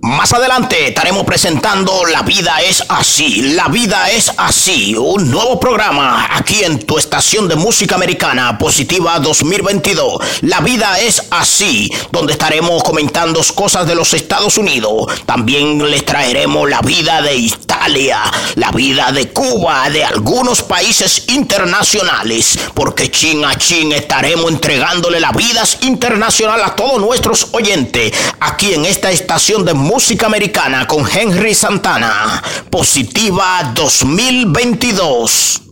Más adelante estaremos presentando La vida es así, La vida es así, un nuevo programa aquí en tu estación de música americana Positiva 2022. La vida es así, donde estaremos comentando cosas de los Estados Unidos. También les traeremos la vida de Italia, la vida de Cuba, de algunos países internacionales, porque chin a chin estaremos entregándole la vida internacional a todos nuestros oyentes aquí en esta estación de música americana con Henry Santana. Positiva 2022.